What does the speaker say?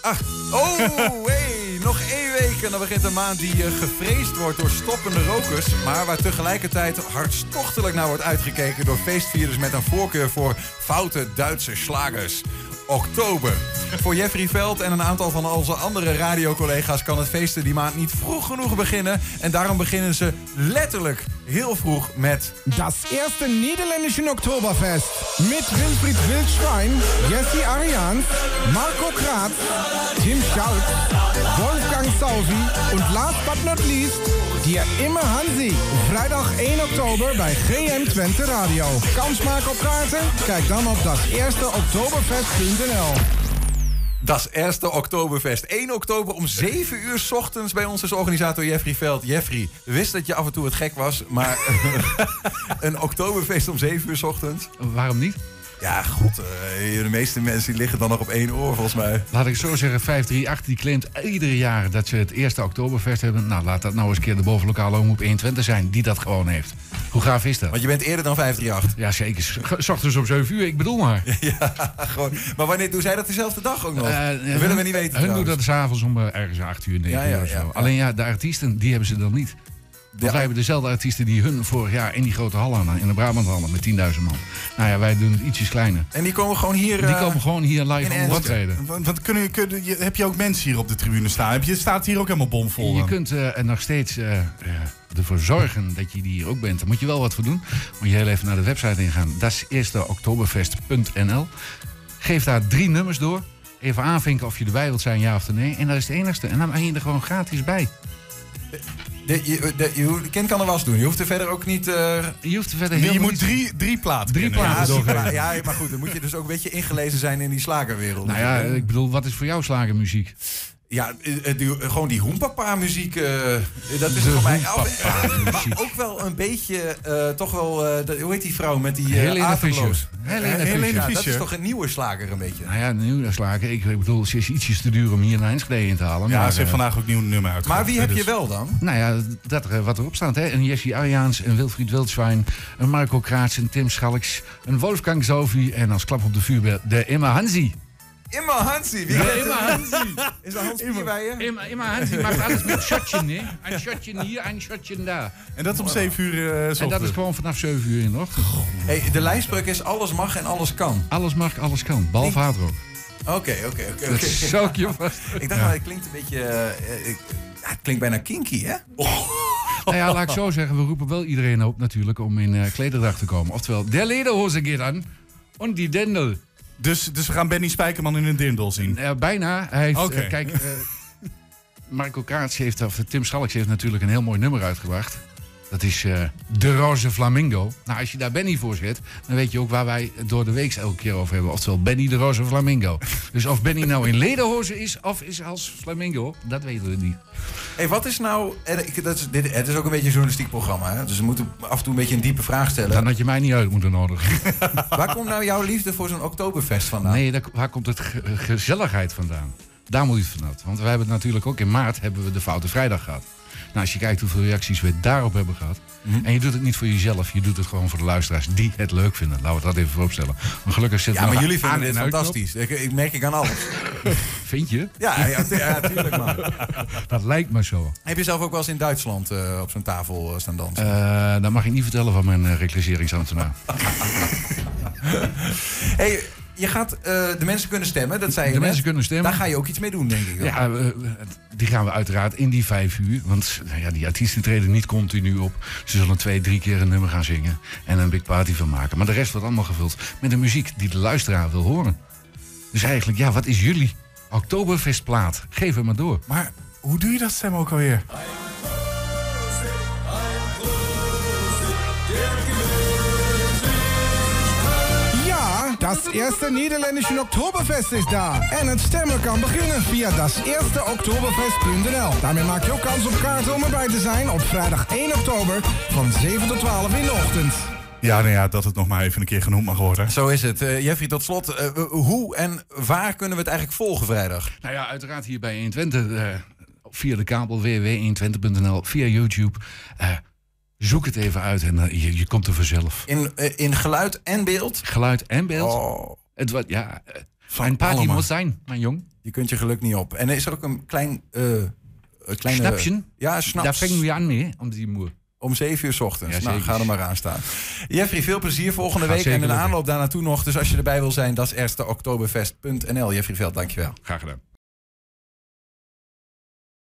Ach, oh, hey, nog één week en dan begint een maand die uh, gevreesd wordt door stoppende rokers. Maar waar tegelijkertijd hartstochtelijk naar wordt uitgekeken door feestvierders met een voorkeur voor foute Duitse slagers oktober. Voor Jeffrey Veld en een aantal van onze andere radiocollega's kan het feesten die maand niet vroeg genoeg beginnen. En daarom beginnen ze letterlijk heel vroeg met... Das eerste Nederlandse Oktoberfest. Met Wilfried Wildschwein, Jesse Arians, Marco Kraat, Tim Schaut, Wolfgang Sauvi en last but not least, die Immer Hansi. Vrijdag 1 oktober bij GM Twente Radio. Kans maken op kaarten? Kijk dan op dat eerste oktoberfest.nl. Dat is eerste Oktoberfest. 1 oktober om 7 uur s ochtends bij ons is organisator Jeffrey Veld. Jeffrey, we wisten dat je af en toe het gek was, maar een Oktoberfeest om 7 uur s ochtends? Waarom niet? Ja, god, uh, de meeste mensen die liggen dan nog op één oor volgens mij. Laat ik zo zeggen, 538 die claimt iedere jaar dat ze het eerste Oktoberfest hebben. Nou, laat dat nou eens een keer de bovenlokale omroep 21 zijn die dat gewoon heeft. Hoe gaaf is dat? Want je bent eerder dan 538. Ja, zeker. S ochtends om 7 uur, ik bedoel maar. ja, gewoon. Maar wanneer doen zij dat dezelfde dag ook nog? Uh, dat willen we niet weten. Hun doen dat s'avonds om ergens 8 uur, 9 ja, ja, uur of zo. Alleen ja, de artiesten, die hebben ze dan niet. Want wij hebben dezelfde artiesten die hun vorig jaar in die grote hal hadden, in de Brabant hadden, met 10.000 man. Nou ja, wij doen het ietsjes kleiner. En die komen gewoon hier... Die komen gewoon hier live optreden. Want, want kunnen, kunnen, heb je ook mensen hier op de tribune staan? Heb je, staat hier ook helemaal bomvol? Je kunt uh, er nog steeds uh, ervoor zorgen dat je die hier ook bent. Daar moet je wel wat voor doen. Moet je heel even naar de website ingaan. Dat is eersteoktoberfest.nl. Geef daar drie nummers door. Even aanvinken of je erbij wilt zijn, ja of nee. En dat is het enigste. En dan ben je er gewoon gratis bij. De, je, de, je, kind kan er was doen. Je hoeft er verder ook niet. Uh... Je hoeft er verder heel Je moet drie, drie platen. Drie platen. Ja, ja, maar goed, dan moet je dus ook een beetje ingelezen zijn in die slagerwereld. Nou ja, ik bedoel, wat is voor jou slagermuziek? Ja, die, gewoon die hoempapa-muziek. Uh, dat is voor mij. Maar ook wel een beetje. Uh, toch wel. Uh, de, hoe heet die vrouw met die. Helene Fischer. Helene Fischer. Ja, dat is toch een nieuwe slager, een beetje. Nou ja, een nieuwe slager. Ik, bedoel, ze is ietsjes te duur om hier naar Enschede in te halen. Ja, maar, ze heeft vandaag ook nieuw nummer uit. Maar wie heb je wel dan? Nou ja, dat, wat erop staat. Hè. Een Jessie Arjaans, een Wilfried Wildschwein, een Marco Kraats, een Tim Schalks, een Wolfgang Zovi en als klap op de vuur de Emma Hansi. Immer Hansi. Wie ja, immer Hansi. Is er Hans immer, bij je? Immer, immer Hansi maakt alles met shotje, hè? Een shotje hier, een shotje daar. En dat om 7 uur uh, En dat is gewoon vanaf 7 uur in de ochtend. Hey, de lijstbruk is alles mag en alles kan. Alles mag, alles kan. Behalve hardrock. Oké, oké, oké. Dat zou ik je vast. Ik dacht, ja. het klinkt een beetje... Uh, ik, het klinkt bijna kinky, hè? Oh. Nou ja, laat ik zo zeggen. We roepen wel iedereen op natuurlijk om in uh, klederdracht te komen. Oftewel, de lederhose gaat aan. En die dendel. Dus, dus we gaan Benny Spijkerman in een dindel zien? Bijna. Hij heeft, okay. uh, kijk, uh, Marco Kaats heeft, of Tim Schalks heeft natuurlijk een heel mooi nummer uitgebracht. Dat is uh, De Roze Flamingo. Nou, als je daar Benny voor zet, dan weet je ook waar wij door de week elke keer over hebben. Oftewel Benny de Roze Flamingo. dus of Benny nou in lederhozen is of is als flamingo, dat weten we niet. hey, wat is nou... Dat is, dit, het is ook een beetje een journalistiek programma. Hè? Dus we moeten af en toe een beetje een diepe vraag stellen. Dan had je mij niet uit moeten nodigen. waar komt nou jouw liefde voor zo'n Oktoberfest vandaan? Nee, daar, waar komt het ge gezelligheid vandaan? Daar moet je het vanuit. Want we hebben natuurlijk ook in maart hebben we de Foute Vrijdag gehad. Nou, als je kijkt hoeveel reacties we daarop hebben gehad. Mm -hmm. En je doet het niet voor jezelf, je doet het gewoon voor de luisteraars die het leuk vinden. Laten we dat even vooropstellen. Maar gelukkig zit Ja, maar jullie vinden dit fantastisch. Ik, ik, merk ik aan alles. Vind je? Ja, ja, ja tuurlijk man. dat lijkt me zo. Heb je zelf ook wel eens in Duitsland uh, op zo'n tafel uh, staan dansen? Uh, dat mag ik niet vertellen van mijn reclasseringsambtenaar. hey, je gaat uh, de mensen kunnen stemmen, dat zei je De net. mensen kunnen stemmen. Daar ga je ook iets mee doen, denk ik. Ja, uh, die gaan we uiteraard in die vijf uur. Want nou ja, die artiesten treden niet continu op. Ze zullen twee, drie keer een nummer gaan zingen. En een big party van maken. Maar de rest wordt allemaal gevuld met de muziek die de luisteraar wil horen. Dus eigenlijk, ja, wat is jullie Oktoberfestplaat? Geef hem maar door. Maar hoe doe je dat stem ook alweer? Das eerste Nederlandse Oktoberfest is daar. En het stemmen kan beginnen via daseersteoktoberfest.nl. Daarmee maak je ook kans op kaarten om erbij te zijn op vrijdag 1 oktober van 7 tot 12 in de ochtend. Ja, nou ja, dat het nog maar even een keer genoemd mag worden. Zo is het. Uh, Jeffrey, tot slot, uh, hoe en waar kunnen we het eigenlijk volgen vrijdag? Nou ja, uiteraard hier bij 120. Uh, via de kabel www.120.nl, via YouTube. Zoek het even uit en uh, je, je, komt er vanzelf. In, uh, in geluid en beeld? Geluid en beeld. Oh. Het, wat, ja, uh, een party moet zijn, mijn jong. Je kunt je geluk niet op. En er is er ook een klein... eh een kleine, Snapsje? Ja, snaps. Daar vangen we aan mee, om die moer. Om 7 uur 's ochtends. Ja, nou, ga er maar aan staan. Jeffrey, veel plezier volgende Gaat week. En de aanloop daar naartoe nog. Dus als je erbij wil zijn, dat is eersteoktoberfest.nl. Jeffrey Veld, dankjewel. Graag gedaan.